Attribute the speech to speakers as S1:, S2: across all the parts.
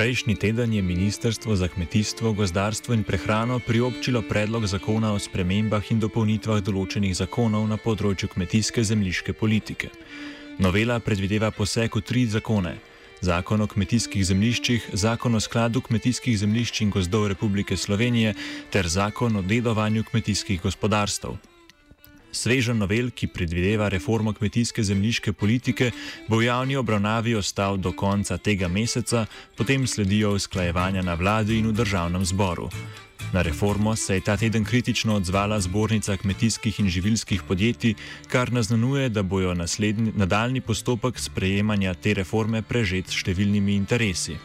S1: Prejšnji teden je Ministrstvo za kmetijstvo, gozdarstvo in prehrano priobčilo predlog zakona o spremembah in dopolnitvah določenih zakonov na področju kmetijske zemljiške politike. Novela predvideva poseg v tri zakone: zakon o kmetijskih zemljiščih, zakon o skladu kmetijskih zemljišč in gozdov Republike Slovenije ter zakon o dedovanju kmetijskih gospodarstv. Svežen novel, ki predvideva reformo kmetijske zemljiške politike, bo v javni obravnavi ostal do konca tega meseca, potem sledijo usklajevanja na vladi in v državnem zboru. Na reformo se je ta teden kritično odzvala zbornica kmetijskih in živilskih podjetij, kar naznanuje, da bojo nadaljni postopek sprejemanja te reforme prežet s številnimi interesi.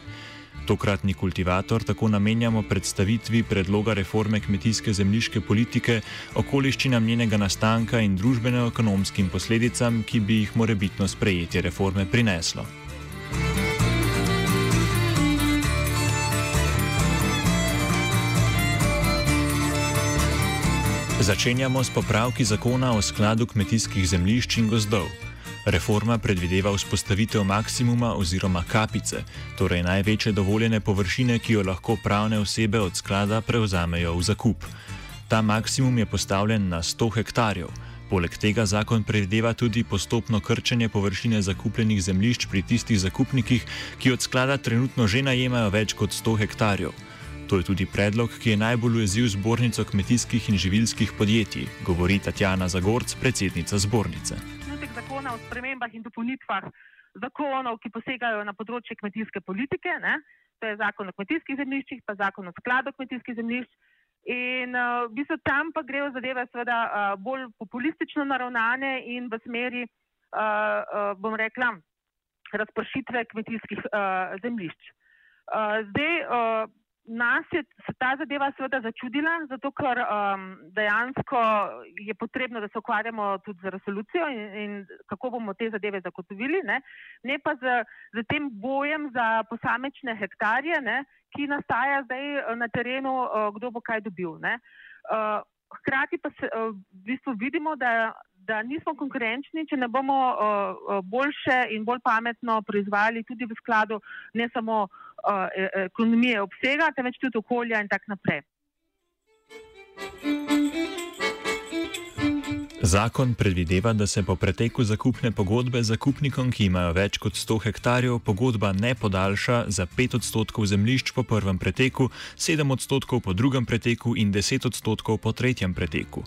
S1: Tokratni kultivator tako namenjamo predstavitvi predloga reforme kmetijske zemljiške politike, okoliščinam njenega nastanka in družbeno-ekonomskim posledicam, ki bi jih morebitno sprejetje reforme prineslo. Začenjamo s popravki zakona o skladu kmetijskih zemljišč in gozdov. Reforma predvideva vzpostavitev maksimuma oziroma kapice, torej največje dovoljene površine, ki jo lahko pravne osebe od sklada prevzamejo v zakup. Ta maksimum je postavljen na 100 hektarjev. Poleg tega zakon predvideva tudi postopno krčenje površine zakupljenih zemljišč pri tistih zakupnikih, ki od sklada trenutno že najemajo več kot 100 hektarjev. To je tudi predlog, ki je najbolj ujezil zbornico kmetijskih in živilskih podjetij, govori Tatjana Zagorc, predsednica zbornice
S2: zakona o spremembah in dopolnitvah zakonov, ki posegajo na področje kmetijske politike. Ne? To je zakon o kmetijskih zemljiščih, pa zakon o skladu kmetijskih zemljišč. In uh, v bistvu tam pa grejo zadeve seveda uh, bolj populistično naravnane in v smeri, uh, uh, bom rekla, razpršitve kmetijskih uh, zemljišč. Uh, zdaj, uh, nas je ta zadeva seveda začudila, zato ker um, dejansko je potrebno, da se ukvarjamo tudi z resolucijo in, in kako bomo te zadeve zagotovili, ne, ne pa z, z tem bojem za posamečne hektarje, ne, ki nastaja zdaj na terenu, uh, kdo bo kaj dobil. Ne. Uh, hkrati pa se, uh, v bistvu vidimo, da, da nismo konkurenčni, če ne bomo uh, boljše in bolj pametno proizvajali tudi v skladu ne samo uh, ekonomije obsega, temveč tudi okolja in tako naprej.
S1: Zakon predvideva, da se po preteku zakupne pogodbe zakupnikom, ki imajo več kot 100 hektarjev, pogodba ne podaljša za 5 odstotkov zemljišč po prvem preteku, 7 odstotkov po drugem preteku in 10 odstotkov po tretjem preteku.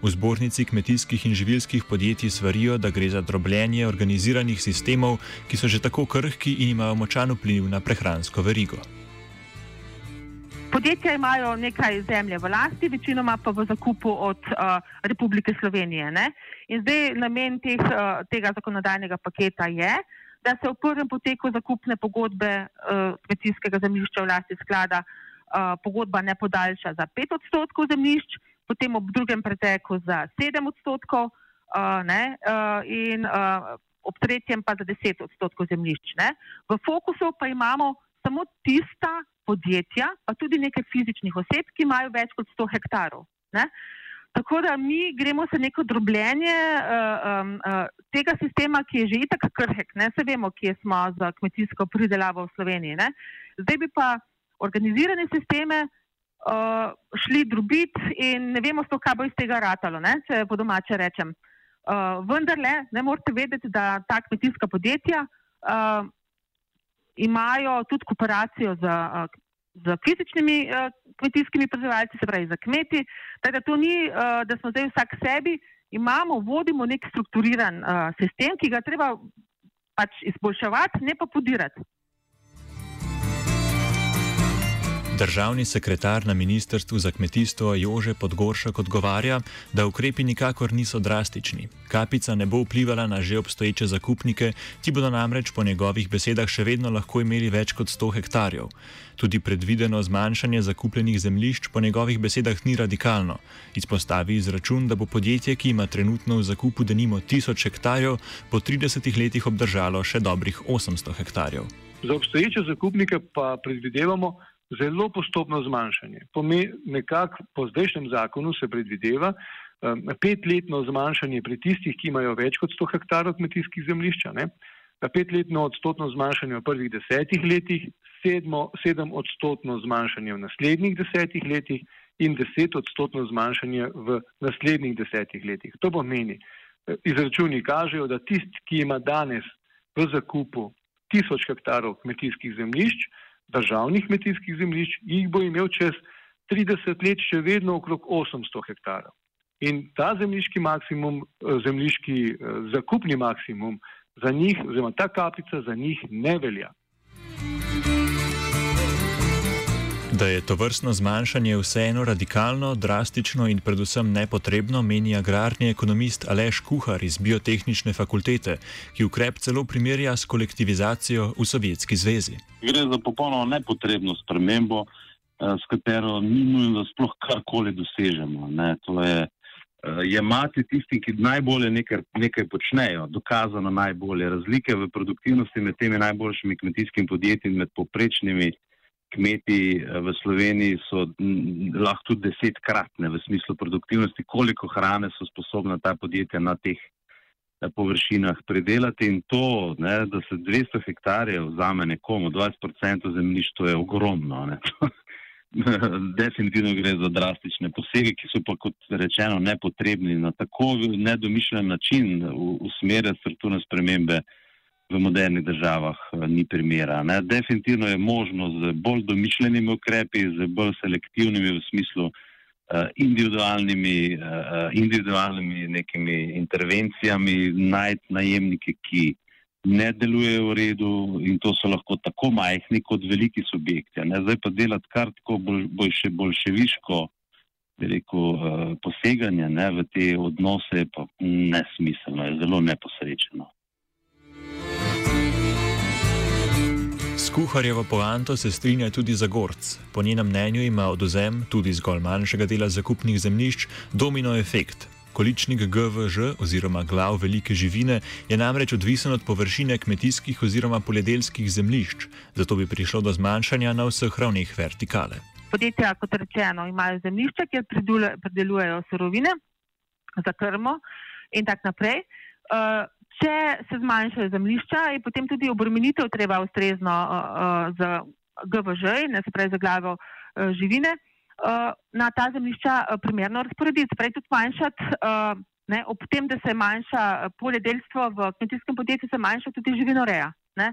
S1: V zbornici kmetijskih in živilskih podjetij svarijo, da gre za drobljenje organiziranih sistemov, ki so že tako krhki in imajo močan vpliv na prehransko verigo.
S2: Podjetja imajo nekaj zemlje v lasti, večinoma pa v zakupu od uh, Republike Slovenije. Ne? In zdaj namen teh, uh, tega zakonodajnega paketa je, da se v prvem poteku zakupne pogodbe uh, kmetijskega zemljišča v lasti sklada uh, pogodba ne podaljša za 5 odstotkov zemljišč, potem ob drugem preteku za 7 odstotkov uh, ne, uh, in uh, ob tretjem pa za 10 odstotkov zemljišč. Ne. V fokusu pa imamo samo tista podjetja, pa tudi nekaj fizičnih oseb, ki imajo več kot 100 hektarov. Ne. Tako da mi gremo se neko drobljenje uh, um, uh, tega sistema, ki je že itak krhek, ne se vemo, kje smo za kmetijsko pridelavo v Sloveniji. Ne. Zdaj bi pa organizirane sisteme uh, šli drobiti in ne vemo, sploh, kaj bo iz tega ratalo, ne? če po domače rečem. Uh, vendarle, ne morete vedeti, da ta kmetijska podjetja uh, imajo tudi kooperacijo z, uh, z fizičnimi uh, kmetijskimi proizvajalci, se pravi za kmeti. Tako da to ni, uh, da smo zdaj vsak sebi, imamo, vodimo nek strukturiran uh, sistem, ki ga treba pač izboljševati, ne pa podirati.
S1: Državni sekretar na Ministrstvu za kmetijstvo Jože Podgoršek odgovarja, da ukrepi nikakor niso drastični. Kapica ne bo vplivala na že obstoječe zakupnike, ti bodo namreč po njegovih besedah še vedno lahko imeli več kot 100 hektarjev. Tudi predvideno zmanjšanje zakupljenih zemljišč po njegovih besedah ni radikalno. Izpostavi izračun, da bo podjetje, ki ima trenutno v zakupu denimo 1000 hektarjev, po 30 letih obdržalo še dobrih 800 hektarjev.
S3: Za obstoječe zakupnike pa predvidevamo, zelo postopno zmanjšanje. Nekako po zdajšnjem zakonu se predvideva um, petletno zmanjšanje pri tistih, ki imajo več kot 100 hektarov kmetijskih zemljišča, ne? petletno odstotno zmanjšanje v prvih desetih letih, sedmo, sedem odstotno zmanjšanje v naslednjih desetih letih in deset odstotno zmanjšanje v naslednjih desetih letih. To pomeni, eh, izračuni kažejo, da tisti, ki ima danes v zakupu tisoč hektarov kmetijskih zemljišč, državnih kmetijskih zemljišč, jih bo imel čez 30 let še vedno okrog 800 hektarov. In ta zemljiški maksimum, eh, zemljiški eh, zakupni maksimum za njih, oziroma ta kapica za njih ne velja.
S1: Da je to vrstno zmanjšanje vseeno radikalno, drastično in predvsem nepotrebno, meni agrarni ekonomist Aleš Kuhar iz Biotehnične fakultete, ki ukrep celo primerja s kolektivizacijo v Sovjetski zvezi.
S4: Gre za popolnoma nepotrebno spremembo, eh, s katero ni nujno, da sploh karkoli dosežemo. Ne. To je eh, jemati tisti, ki najbolje nekaj, nekaj počnejo, dokazano najbolje. Razlike v produktivnosti med temi najboljšimi kmetijskimi podjetji in med poprečnimi kmeti eh, v Sloveniji so lahko tudi desetkratne v smislu produktivnosti, koliko hrane so sposobna ta podjetja na teh eh, površinah predelati in to, ne, da se 200 hektarjev vzame nekomu, 20% zemljišč, to je ogromno. Ne, definitivno gre za drastične posege, ki so pa kot rečeno nepotrebni na tako nedomišljen način usmerjati strukturne spremembe v modernih državah eh, ni primera. Ne. Definitivno je možno z bolj domišljenimi ukrepi, z bolj selektivnimi v smislu uh, individualnimi, uh, individualnimi nekimi intervencijami najti najemnike, ki ne delujejo v redu in to so lahko tako majhni kot veliki subjekti. Ne. Zdaj pa delati kar tako bolj, bolj še boljševiško rekel, poseganje ne, v te odnose pa nesmiselno, je zelo neposrečeno.
S1: Kuharjevo poanto se strinja tudi Zagorc. Po njenem mnenju ima oduzem tudi zgolj manjšega dela zakupnih zemljišč domino efekt. Količnik GVŽ oziroma glav velike živine je namreč odvisen od površine kmetijskih oziroma poljedelskih zemljišč, zato bi prišlo do zmanjšanja na vseh ravneh vertikale.
S2: Podjetja, kot rečeno, imajo zemljišča, kjer predelujejo surovine za krmo in tako naprej. Uh, Če se zmanjšajo zemljišča, je potem tudi obremenitev treba ustrezno uh, uh, za GVŽ, ne se pravi za glavo uh, živine, uh, na ta zemljišča uh, primerno razporediti. Prej tudi manjšati, uh, ne, ob tem, da se manjša poljedelstvo v kmetijskem podjetju, se manjša tudi živinoreja. Ne.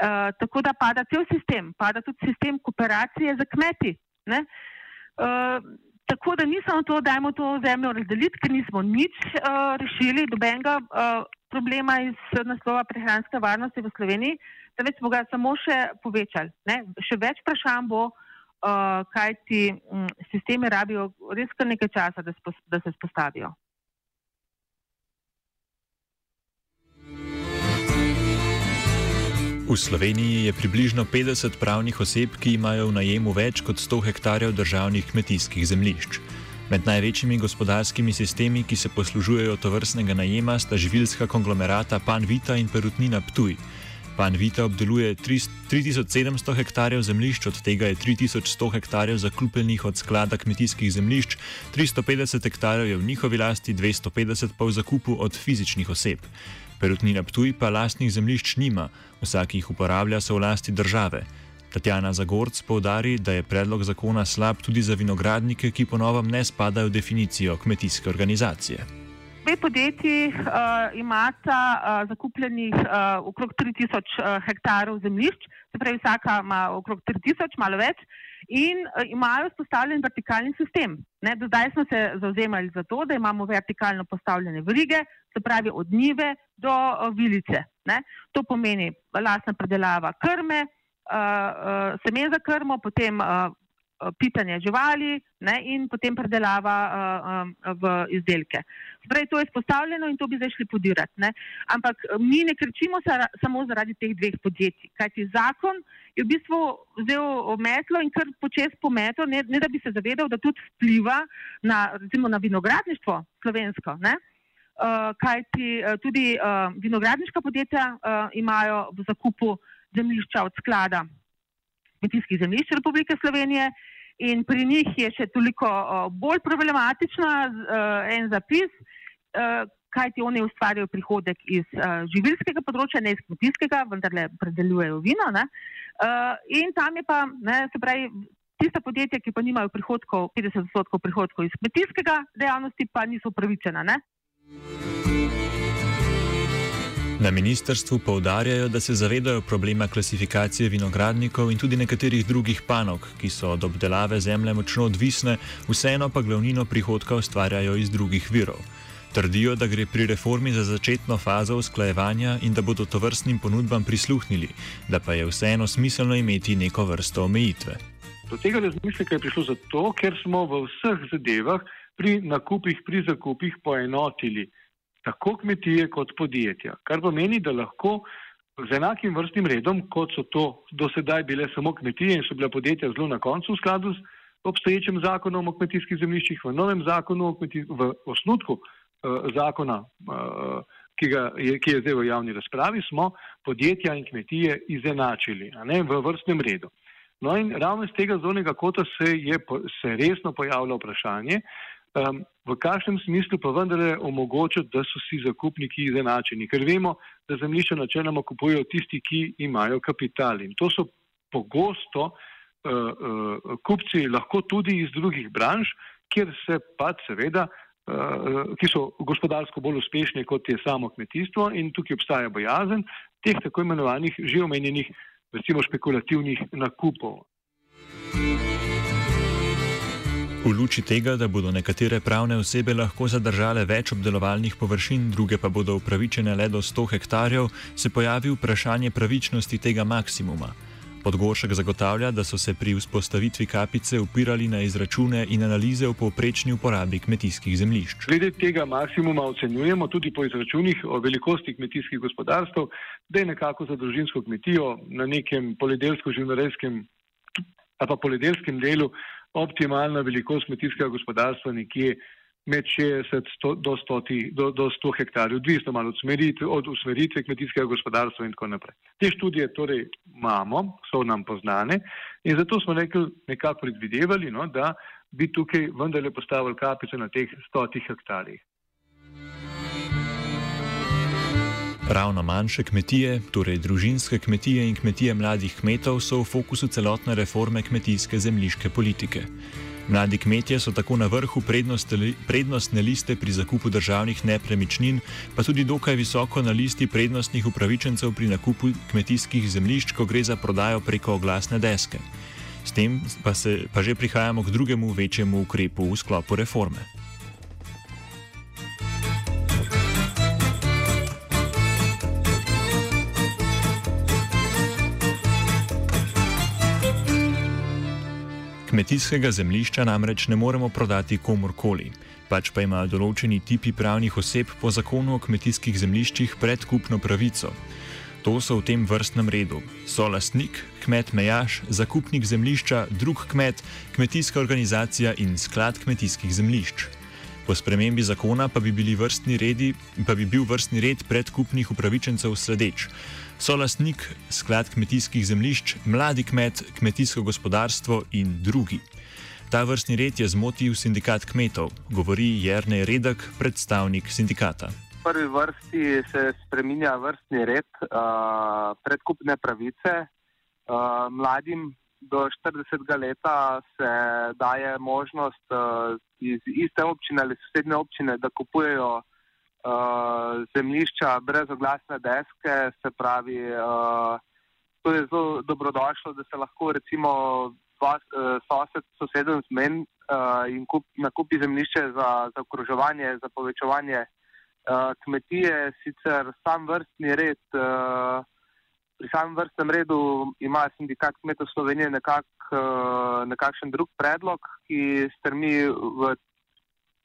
S2: Uh, tako da pada cel sistem, pada tudi sistem kooperacije za kmeti. Uh, tako da ni samo to, da ajmo to zemljo razdeliti, ker nismo nič uh, rešili, dobenega. Uh, problema iz naslova prehranske varnosti v Sloveniji, temveč smo ga samo še povečali. Ne? Še več vprašanj bo, uh, kaj ti um, sistemi rabijo res kar nekaj časa, da, spos, da se spostavijo.
S1: V Sloveniji je približno 50 pravnih oseb, ki imajo v najemu več kot 100 hektarjev državnih kmetijskih zemljišč. Med največjimi gospodarskimi sistemi, ki se poslužujejo to vrstnega najema, sta živilska konglomerata Pan Vita in Perutnina Ptuj. Pan Vita obdeluje 3700 hektarjev zemljišč, od tega je 3100 hektarjev zakupljenih od sklada kmetijskih zemljišč, 350 hektarjev je v njihovi lasti, 250 pa v zakupu od fizičnih oseb. Perutnina Ptuj pa lastnih zemljišč nima, vsak jih uporablja so v lasti države. Tatjana Zagorc povdari, da je predlog zakona slab tudi za vinogradnike, ki ponovem ne spadajo v definicijo kmetijske organizacije.
S2: Dve podjetji uh, imata uh, zakupljenih uh, okrog 3000 uh, hektarov zemljišč, se pravi, vsaka ima okrog 3000, malo več, in uh, imajo spostavljen vertikalni sistem. Ne, do zdaj smo se zauzemali za to, da imamo vertikalno postavljene vrige, se pravi od njive do uh, vilice. Ne. To pomeni lastna predelava krme, uh, uh, semen za krmo, potem pitanje živali ne, in potem predelava uh, v izdelke. Sprej, to je spostavljeno in to bi zdaj šli podirati. Ne. Ampak mi ne kričimo sa, samo zaradi teh dveh podjetij, kajti zakon je v bistvu vzel metlo in kar počes pometo, ne, ne da bi se zavedal, da tudi vpliva na, recimo, na vinogradništvo slovensko. Ne. Uh, kajti uh, tudi uh, vinogradniška podjetja imajo v zakupu zemljišča od sklada kmetijskih zemljišč Republike Slovenije in pri njih je še toliko bolj problematična en zapis, kajti oni ustvarjajo prihodek iz živilskega področja, ne iz kmetijskega, vendar le predelujejo vino. Uh, in tam je pa, ne, se pravi, tiste podjetja, ki pa nimajo prihodkov, 50 odstotkov prihodkov iz kmetijskega dejavnosti, pa niso upravičena.
S1: Na ministrstvu poudarjajo, da se zavedajo problema klasifikacije vinogradnikov in tudi nekaterih drugih panog, ki so od obdelave zemlje močno odvisne, vseeno pa glavnino prihodka ustvarjajo iz drugih virov. Trdijo, da gre pri reformi za začetno fazo usklajevanja in da bodo to vrstnim ponudbam prisluhnili, da pa je vseeno smiselno imeti neko vrsto omejitve.
S3: Do tega razmisleka je prišlo zato, ker smo v vseh zadevah pri nakupih, pri zakupih poenotili tako kmetije kot podjetja. Kar pomeni, da lahko z enakim vrstnim redom, kot so to do sedaj bile samo kmetije in so bila podjetja zelo na koncu v skladu z obstoječim zakonom o kmetijskih zemljiščih, v novem zakonu, v osnutku uh, zakona, uh, ki, je, ki je zdaj v javni razpravi, smo podjetja in kmetije izenačili ne, v vrstnem redu. No in ravno iz tega zornega kota se je se resno pojavilo vprašanje, um, v kakšnem smislu pa vendarle omogočati, da so vsi zakupniki izenačeni, ker vemo, da zemljišče načeloma kupujejo tisti, ki imajo kapital in to so pogosto uh, uh, kupci lahko tudi iz drugih branž, kjer se pa seveda, uh, ki so gospodarsko bolj uspešni kot je samo kmetijstvo in tukaj obstaja bojazen teh tako imenovanih že omenjenih recimo špekulativnih nakupov.
S1: V luči tega, da bodo nekatere pravne osebe lahko zadržale več obdelovalnih površin, druge pa bodo upravičene le do 100 hektarjev, se pojavi vprašanje pravičnosti tega maksimuma. Podgoršek zagotavlja, da so se pri vzpostavitvi kapice upirali na izračune in analize o povprečni uporabi kmetijskih zemljišč.
S3: Glede tega maksimuma ocenjujemo tudi po izračunih o velikosti kmetijskih gospodarstv, da je nekako za družinsko kmetijo na nekem poljedelsko-živnorejskem ali pa poljedelskem delu optimalna velikost kmetijskega gospodarstva nekje med 60 do 100, do, do 100 hektarjev, odvisno malo od, smeritve, od usmeritve kmetijskega gospodarstva in tako naprej. Te študije torej imamo, so nam poznane in zato smo rekli, nekako predvidevali, no, da bi tukaj vendarle postavili kapice na teh 100 hektarjih.
S1: Ravno manjše kmetije, torej družinske kmetije in kmetije mladih kmetov, so v fokusu celotne reforme kmetijske zemljiške politike. Mladi kmetje so tako na vrhu prednostne liste pri zakupu državnih nepremičnin, pa tudi dokaj visoko na listi prednostnih upravičencev pri nakupu kmetijskih zemljišč, ko gre za prodajo preko oglasne deske. S tem pa, se, pa že prihajamo k drugemu večjemu ukrepu v sklopu reforme. Kmetijskega zemljišča namreč ne moremo prodati komorkoli, pač pa imajo določeni tipi pravnih oseb po zakonu o kmetijskih zemljiščih predkupno pravico. To so v tem vrstnem redu: so lastnik, kmet mejaš, zakupnik zemljišča, drug kmet, kmetijska organizacija in sklad kmetijskih zemljišč. Po spremembi zakona pa bi, redi, pa bi bil vrstni red predkupnih upravičencev sledeč so lastnik sklad kmetijskih zemljišč, mladi kmet, kmetijsko gospodarstvo in drugi. Ta vrstni red je zmotil sindikat kmetov, govori Jrnej Redek, predstavnik sindikata.
S5: V prvi vrsti se spreminja vrstni red uh, predkupne pravice. Uh, mladim do 40 let se daje možnost uh, iz iste občine ali sosednje občine, da kupujejo uh, zemljišča brez oglasne deske, se pravi, uh, to je zelo dobrodošlo, da se lahko recimo vas, uh, sosed soseden zmen uh, in kup, nakupi zemljišče za, za okroževanje, za povečevanje uh, kmetije, sicer sam vrstni red. Uh, Pri samem vrstnem redu ima sindikat kmetov Slovenije nekak, nekakšen drug predlog, ki strmi v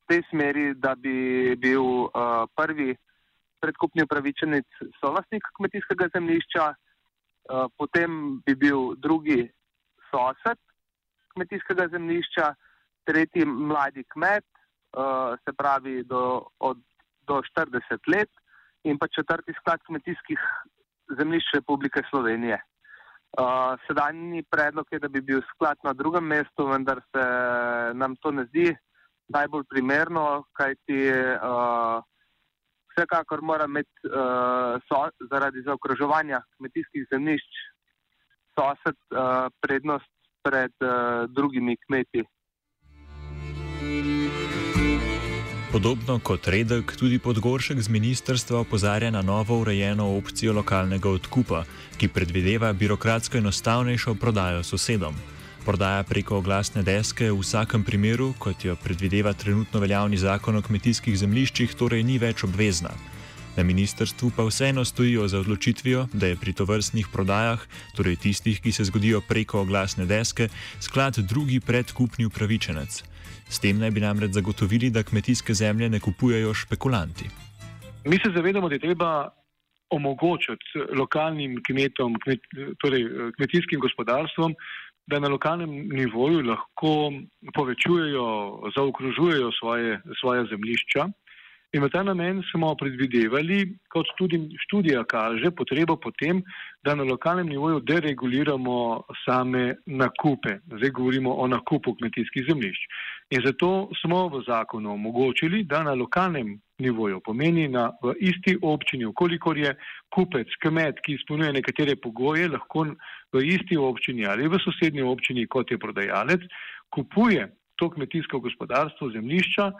S5: tej smeri, da bi bil uh, prvi predkupni upravičenec solasnik kmetijskega zemljišča, uh, potem bi bil drugi sosed kmetijskega zemljišča, tretji mladi kmet, uh, se pravi do, od, do 40 let, in pa četrti sklad kmetijskih zemljišč Republike Slovenije. Uh, sedanji predlog je, da bi bil sklad na drugem mestu, vendar se nam to ne zdi najbolj primerno, kajti uh, vsekakor mora imeti uh, so, zaradi zaokroževanja kmetijskih zemljišč sosed uh, prednost pred uh, drugimi kmeti.
S1: Podobno kot redek, tudi podgoršek z ministrstva opozarja na novo urejeno opcijo lokalnega odkupa, ki predvideva birokratsko enostavnejšo prodajo sosedom. Prodaja preko oglasne deske v vsakem primeru, kot jo predvideva trenutno veljavni zakon o kmetijskih zemljiščih, torej ni več obvezna. Na ministrstvu pa vseeno stojijo za odločitvijo, da je pri tovrstnih prodajah, torej tistih, ki se zgodijo preko oglasne deske, sklad drugi predkupni upravičenec. S tem naj bi namreč zagotovili, da kmetijske zemlje ne kupujejo špekulanti.
S3: Mi se zavedamo, da je treba omogočiti lokalnim kmetom, kmet, torej kmetijskim gospodarstvom, da na lokalnem nivoju lahko povečujejo, zaokrožujejo svoje, svoje zemljišča. In v ta namen smo predvidevali, kot tudi študija kaže, potrebo potem, da na lokalnem nivoju dereguliramo same nakupe. Zdaj govorimo o nakupu kmetijskih zemljišč. In zato smo v zakonu omogočili, da na lokalnem nivoju pomeni na, v isti občini, ukolikor je kupec, kmet, ki izpolnjuje nekatere pogoje, lahko v isti občini ali v sosednji občini, kot je prodajalec, kupuje to kmetijsko gospodarstvo zemljišča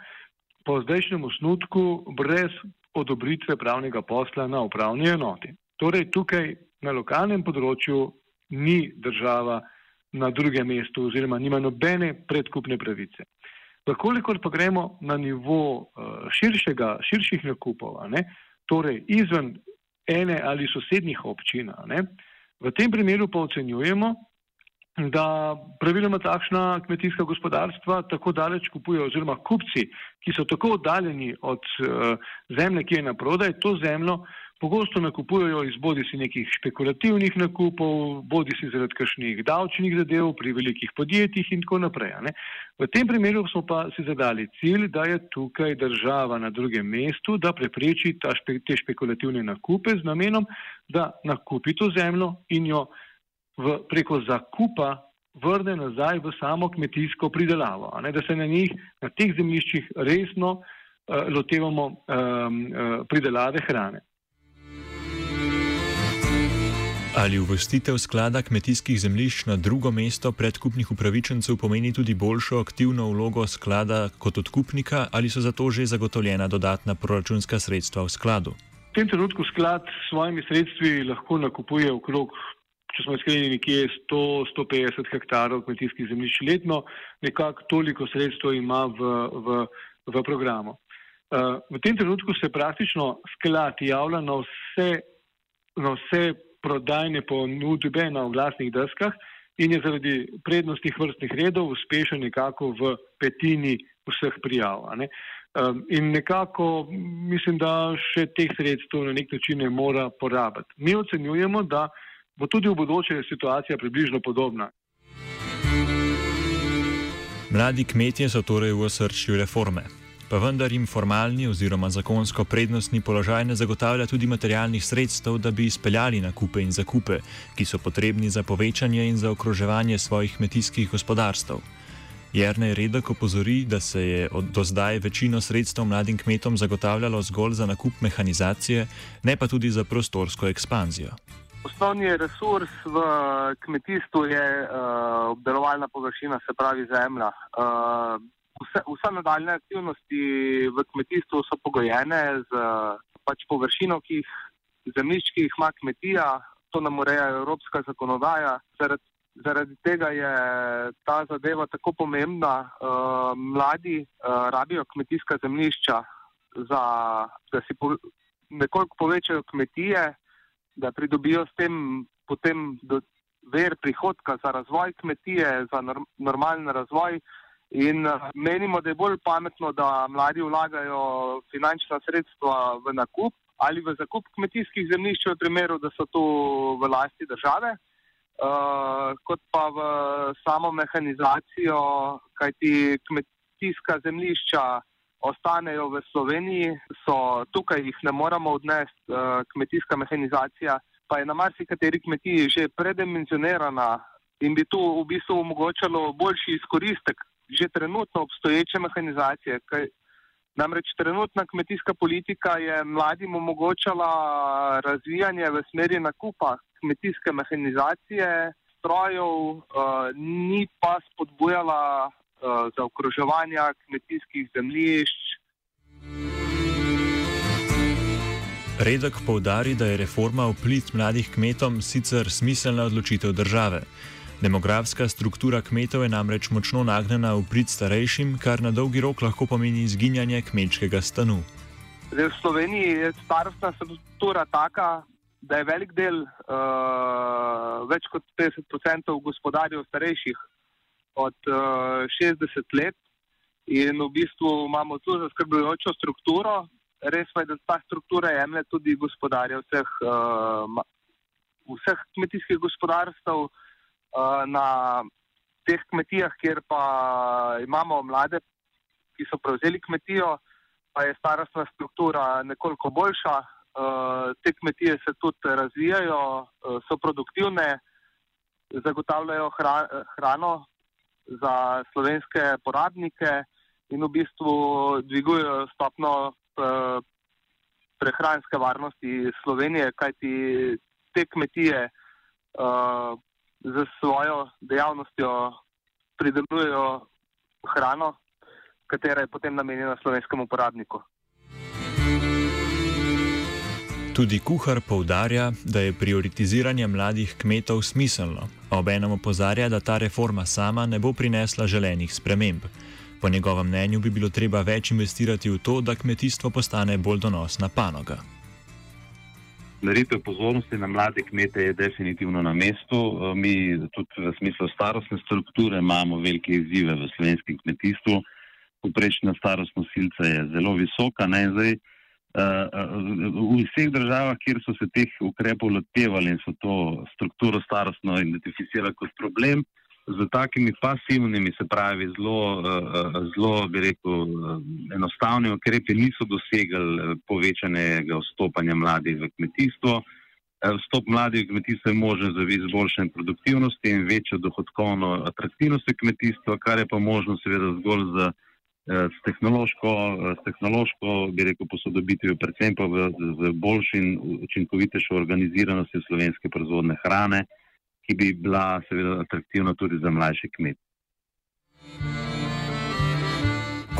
S3: po zdajšnjem osnutku brez odobritve pravnega posla na upravni enoti. Torej tukaj na lokalnem področju ni država na drugem mestu oziroma nima nobene predkupne pravice. Vkolikor pa gremo na nivo uh, širšega, širših nakupov, ne, torej izven ene ali sosednjih občin, ne, v tem primeru pa ocenjujemo, da praviloma takšna kmetijska gospodarstva tako daleč kupujejo, oziroma kupci, ki so tako oddaljeni od uh, zemlje, ki je na prodaj, to zemljo pogosto nakupujejo iz bodi si nekih špekulativnih nakupov, bodi si zaradi kakšnih davčnih zadev pri velikih podjetjih in tako naprej. Ne. V tem primeru smo pa si zadali cilj, da je tukaj država na drugem mestu, da prepreči špe, te špekulativne nakupe z namenom, da nakupi to zemljo in jo v, preko zakupa vrne nazaj v samo kmetijsko pridelavo, ne, da se na njih, na teh zemljiščih resno uh, lotevamo um, uh, pridelave hrane.
S1: Ali uvrstitev sklada kmetijskih zemljišč na drugo mesto predkupnih upravičencev pomeni tudi boljšo aktivno vlogo sklada kot odkupnika, ali so za to že zagotovljena dodatna proračunska sredstva v skladu?
S3: V tem trenutku sklad s svojimi sredstvi lahko nakupuje okrog, če smo iskreni, nekje 100-150 hektarov kmetijskih zemljišč letno, nekako toliko sredstev ima v, v, v programu. Uh, v tem trenutku se praktično sklad javlja na vse, na vse prodajne ponudbe na oglasnih deskah in je zaradi prednostnih vrstnih redov uspešen nekako v petini vseh prijav. Ne? Um, in nekako mislim, da še teh sredstev na nek način ne mora porabiti. Mi ocenjujemo, da bo tudi v bodoče situacija približno podobna.
S1: Mladi kmetje so torej v srčju reforme pa vendar jim formalni oziroma zakonsko prednostni položaj ne zagotavlja tudi materialnih sredstev, da bi izpeljali nakupe in zakupe, ki so potrebni za povečanje in za okroževanje svojih kmetijskih gospodarstv. Jrnej redek opozori, da se je do zdaj večino sredstev mladim kmetom zagotavljalo zgolj za nakup mehanizacije, ne pa tudi za prostorsko ekspanzijo.
S5: Osnovni resurs v kmetijstvu je uh, obdelovalna površina, se pravi zemlja. Uh, vse, vse nadaljne aktivnosti v kmetijstvu so pogojene z pač površino, ki jih zemljišč, ki jih ima kmetija, to nam ureja evropska zakonodaja. Zaradi, zaradi tega je ta zadeva tako pomembna. Uh, mladi uh, rabijo kmetijska zemljišča, za, da si po, nekoliko povečajo kmetije, da pridobijo s tem potem do, ver prihodka za razvoj kmetije, za norm, normalen razvoj. In menimo, da je bolj pametno, da mladi vlagajo finančna sredstva v nakup ali v zakup kmetijskih zemljišč, v primeru, da so tu v lasti države, uh, kot pa v samo mehanizacijo, kajti kmetijska zemljišča ostanejo v Sloveniji, so tukaj jih ne moramo odnesti, uh, kmetijska mehanizacija pa je na marsikateri kmetiji že predimenzionirana in bi to v bistvu omogočalo boljši izkoristek že trenutno obstoječe mehanizacije. Kaj, namreč trenutna kmetijska politika je mladim omogočala razvijanje v smeri nakupa kmetijske mehanizacije, strojev, uh, ni pa spodbujala uh, zaokroževanja kmetijskih zemljišč.
S1: Redek poudari, da je reforma v prid mladih kmetom sicer smiselna odločitev države. Demografska struktura kmetov je namreč močno nagnjena v prid starejšim, kar na dolgi rok lahko pomeni izginjanje kmečkega stanu.
S5: Zdaj, v Sloveniji je starostna struktura taka, da je velik del, uh, več kot 50% gospodarjev starejših od uh, eh, 60 let in v bistvu imamo tu zaskrbljujočo strukturo. Res pa je, da ta struktura jemlje tudi gospodarje vseh, uh, vseh kmetijskih gospodarstv. Eh, na teh kmetijah, kjer pa imamo mlade, ki so prevzeli kmetijo, pa je starostna struktura nekoliko boljša. Eh, te kmetije se tudi razvijajo, eh, so produktivne, zagotavljajo hrano za slovenske porabnike in v bistvu dvigujejo stopno prehranske varnosti Slovenije, kajti te kmetije z svojo dejavnostjo pridelujejo hrano, katera je potem namenjena slovenskemu uporabniku.
S1: Tudi kuhar poudarja, da je prioritiziranje mladih kmetov smiselno, a obenem opozarja, da ta reforma sama ne bo prinesla želenih sprememb. Po njegovem mnenju bi bilo treba več investirati v to, da kmetijstvo postane bolj donosna panoga
S4: meritev pozornosti na mlade kmete je definitivno na mestu. Eh, mi tudi v smislu starostne strukture imamo velike izzive v slovenskem kmetijstvu. Poprečna starost nosilca je zelo visoka. Zdaj, eh, v vseh državah, kjer so se teh ukrepov lotevali in so to strukturo starostno identificirali kot problem, z takimi pasivnimi, se pravi, zelo, eh, zelo bi rekel, eh, enostavnimi ukrepi niso dosegli eh, povečanega vstopanja mladih v kmetijstvo. Vstop mladih v kmetijstvo je možen za izboljšanje produktivnosti in večjo dohodkovno atraktivnost kmetijstva, kar je pa možno seveda zgolj z, z, tehnološko, z tehnološko, bi rekel, posodobitvijo, predvsem pa v, z boljšo in učinkovitejšo organiziranostjo slovenske proizvodne hrane ki bi bila seveda atraktivna tudi za mlajše kmete.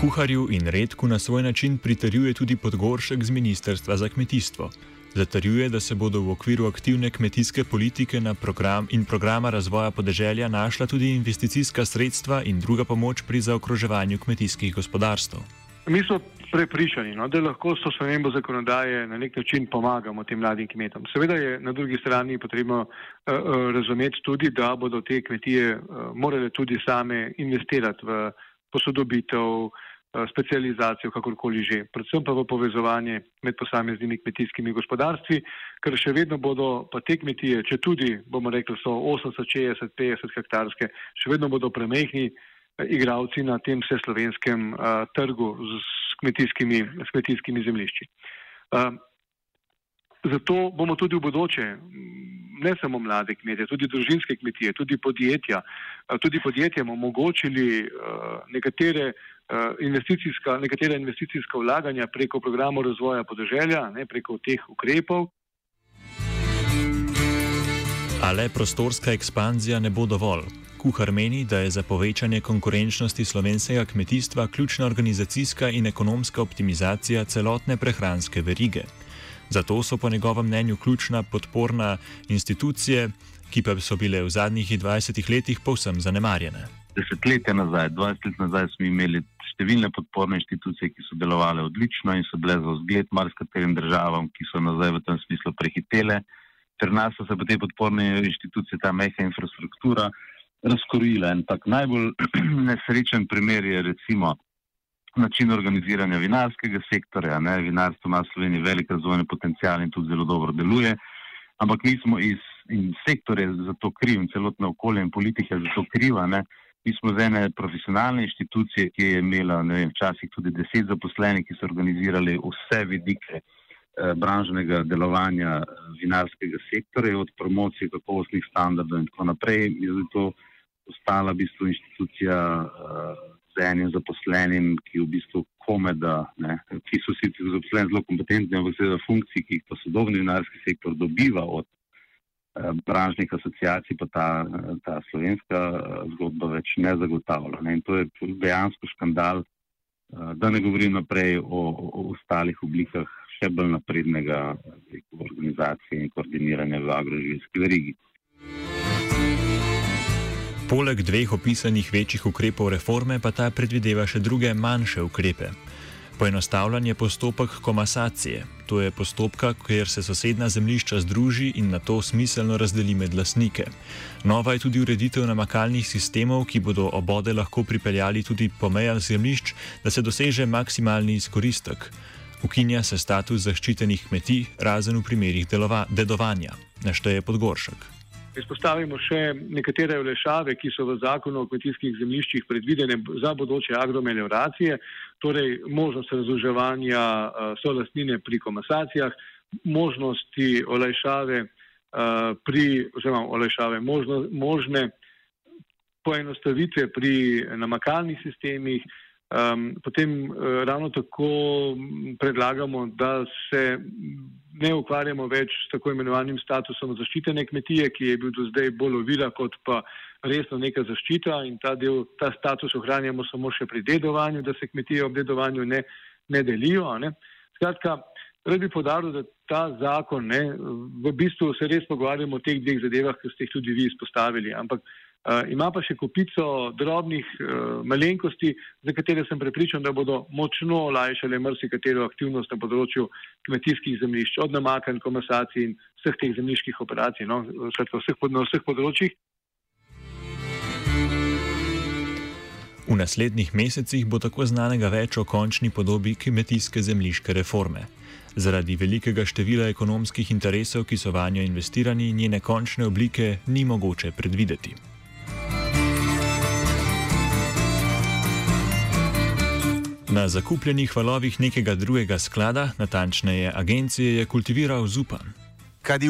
S1: Kuharju in redku na svoj način pritrjuje tudi podgoršek z Ministrstva za kmetijstvo. Zatrjuje, da se bodo v okviru aktivne kmetijske politike program in programa razvoja podeželja našla tudi investicijska sredstva in druga pomoč pri zaokroževanju kmetijskih gospodarstv.
S3: Mi smo prepričani, no, da lahko s to spremembo zakonodaje na nek način pomagamo tem mladim kmetom. Seveda je na drugi strani potrebno uh, razumeti tudi, da bodo te kmetije uh, morale tudi same investirati v posodobitev, uh, specializacijo, kakorkoli že, predvsem pa v povezovanje med posameznimi kmetijskimi gospodarstvi, ker še vedno bodo pa te kmetije, če tudi bomo rekli so 80, 60, 50 hektarske, še vedno bodo premehni igravci na tem vseslovenskem uh, trgu z kmetijskimi, s kmetijskimi zemljišči. Uh, zato bomo tudi v bodoče, ne samo mlade kmete, tudi družinske kmetije, tudi podjetja, uh, tudi podjetjem omogočili uh, nekatere, uh, investicijska, nekatere investicijska vlaganja preko programov razvoja podeželja, ne preko teh ukrepov.
S1: Ale prostorska ekspanzija ne bo dovolj. Kuhar meni, da je za povečanje konkurenčnosti slovenskega kmetijstva ključna organizacijska in ekonomska optimizacija celotne prehranske verige. Zato so po njegovem mnenju ključna podporna institucije, ki pa so bile v zadnjih 20 letih povsem zanemarjene.
S4: Desetletja nazaj, 20 let nazaj, smo imeli številne podporne institucije, ki so delovale odlično in so bile za vzgled marsikaterim državam, ki so nazaj v tem smislu prehitele. Ter nas so se pa te podporne institucije, ta mehka infrastruktura, razkorile. En tak najbolj nesrečen primer je recimo način organiziranja vinarskega sektorja. Ne? Vinarstvo ima v Sloveniji velik razvojni potencial in tudi zelo dobro deluje, ampak mi smo iz sektorja za to krivi in celotno okolje in politika za to kriva. Ne? Mi smo z ene profesionalne inštitucije, ki je imela vem, včasih tudi deset zaposlenih, ki so organizirali vse vidike branžnega delovanja eh, vinarskega sektorja, od promocije kakovostnih standardov in tako naprej. Je zato postala v bistvu inštitucija eh, z enim zaposlenim, ki v bistvu kome da, ne, ki so sicer zaposleni zelo kompetentni, ampak seveda funkciji, ki jih pa sodobni vinarski sektor dobiva od eh, branžnih asociacij, pa ta, ta slovenska eh, zgodba več ne zagotavlja. Ne. In to je dejansko škandal, eh, da ne govorim naprej o, o ostalih oblikah še bolj naprednega organizacije in koordiniranja v agroživljski verigi.
S1: Poleg dveh opisanih večjih ukrepov reforme pa ta predvideva še druge manjše ukrepe. Poenostavljanje postopek komasacije. To je postopka, kjer se sosedna zemljišča združi in na to smiselno razdeli med lasnike. Nova je tudi ureditev namakalnih sistemov, ki bodo obode lahko pripeljali tudi po mejah zemljišč, da se doseže maksimalni izkoristek. Ukinja se status zaščitenih kmetij, razen v primerih delova, dedovanja, našteje Podgoršek.
S3: Izpostavimo še nekatere olešave, ki so v zakonu o kmetijskih zemljiščih predvidene za bodoče agromelioracije, torej možnost razuževanja uh, solastnine pri komasacijah, možnosti olešave uh, pri, oziroma olešave možno, možne poenostavitve pri namakalnih sistemih, um, potem uh, ravno tako predlagamo, da se ne ukvarjamo več s tako imenovanim statusom zaščitene kmetije, ki je bil do zdaj bolj ovira kot pa resno neka zaščita in ta, del, ta status ohranjamo samo še pri dedovanju, da se kmetije ob dedovanju ne, ne delijo. Ne. Skratka, rad bi podaril, da ta zakon, ne, v bistvu se res pogovarjamo o teh dveh zadevah, ki ste jih tudi vi izpostavili, ampak ima pa še kupico drobnih uh, malenkosti, za katere sem prepričan, da bodo močno olajšale marsikatero aktivnost na področju kmetijskih zemljišč, od namakanj, komasacij in vseh teh zemljiških operacij, no, vseh, na vseh področjih.
S1: V naslednjih mesecih bo tako znanega več o končni podobi kmetijske zemljiške reforme. Zaradi velikega števila ekonomskih interesov, ki so vanjo investirani, njene končne oblike ni mogoče predvideti. Na zakupljenih valovih nekega drugega sklada, natančneje agencije, je kultiviral Zupan.